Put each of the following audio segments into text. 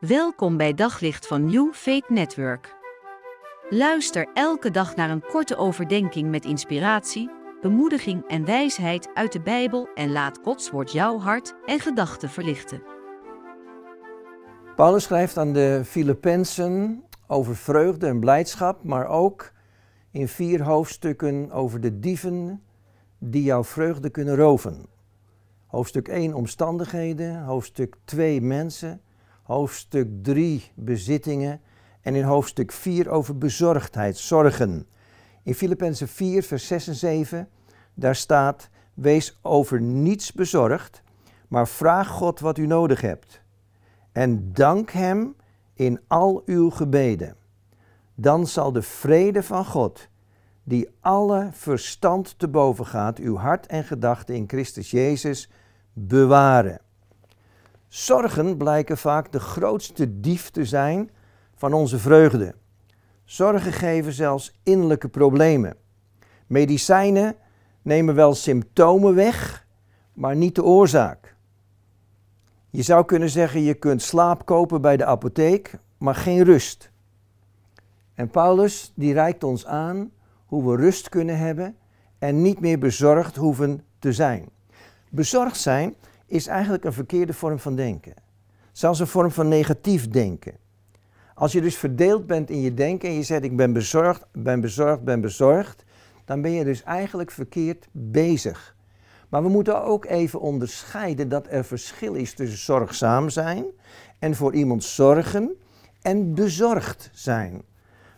Welkom bij Daglicht van New Faith Network. Luister elke dag naar een korte overdenking met inspiratie, bemoediging en wijsheid uit de Bijbel en laat Gods woord jouw hart en gedachten verlichten. Paulus schrijft aan de Filippenzen over vreugde en blijdschap, maar ook in vier hoofdstukken over de dieven die jouw vreugde kunnen roven. Hoofdstuk 1 omstandigheden, hoofdstuk 2 mensen, hoofdstuk 3 bezittingen en in hoofdstuk 4 over bezorgdheid, zorgen. In Filippenzen 4, vers 6 en 7, daar staat: Wees over niets bezorgd, maar vraag God wat u nodig hebt. En dank Hem in al uw gebeden. Dan zal de vrede van God, die alle verstand te boven gaat, uw hart en gedachten in Christus Jezus bewaren. Zorgen blijken vaak de grootste dief te zijn van onze vreugde. Zorgen geven zelfs innerlijke problemen. Medicijnen nemen wel symptomen weg, maar niet de oorzaak. Je zou kunnen zeggen, je kunt slaap kopen bij de apotheek, maar geen rust. En Paulus die reikt ons aan hoe we rust kunnen hebben en niet meer bezorgd hoeven te zijn. Bezorgd zijn is eigenlijk een verkeerde vorm van denken. Zelfs een vorm van negatief denken. Als je dus verdeeld bent in je denken en je zegt ik ben bezorgd, ben bezorgd, ben bezorgd, dan ben je dus eigenlijk verkeerd bezig. Maar we moeten ook even onderscheiden dat er verschil is tussen zorgzaam zijn en voor iemand zorgen en bezorgd zijn.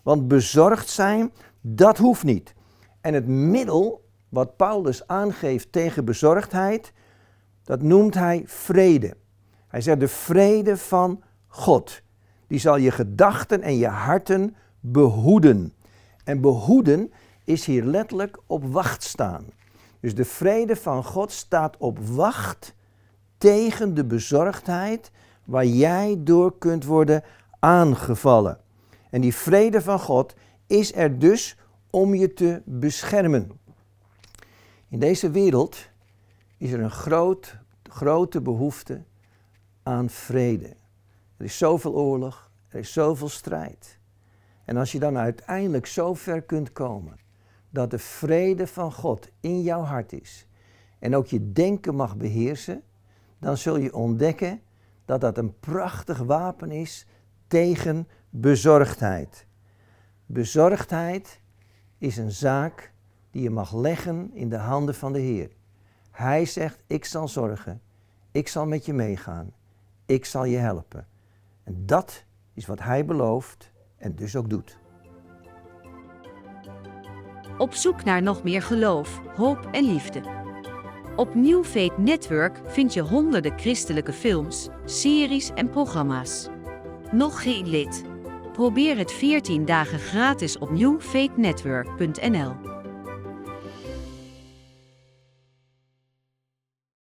Want bezorgd zijn, dat hoeft niet. En het middel wat Paulus aangeeft tegen bezorgdheid, dat noemt hij vrede. Hij zegt de vrede van God. Die zal je gedachten en je harten behoeden. En behoeden is hier letterlijk op wacht staan. Dus de vrede van God staat op wacht tegen de bezorgdheid waar jij door kunt worden aangevallen. En die vrede van God is er dus om je te beschermen. In deze wereld is er een groot, grote behoefte aan vrede. Er is zoveel oorlog, er is zoveel strijd. En als je dan uiteindelijk zo ver kunt komen dat de vrede van God in jouw hart is en ook je denken mag beheersen, dan zul je ontdekken dat dat een prachtig wapen is tegen bezorgdheid. Bezorgdheid is een zaak die je mag leggen in de handen van de Heer. Hij zegt, ik zal zorgen, ik zal met je meegaan, ik zal je helpen. En dat is wat Hij belooft en dus ook doet. Op zoek naar nog meer geloof, hoop en liefde. Op New Faith Network vind je honderden christelijke films, series en programma's. Nog geen lid? Probeer het 14 dagen gratis op newfaithnetwork.nl.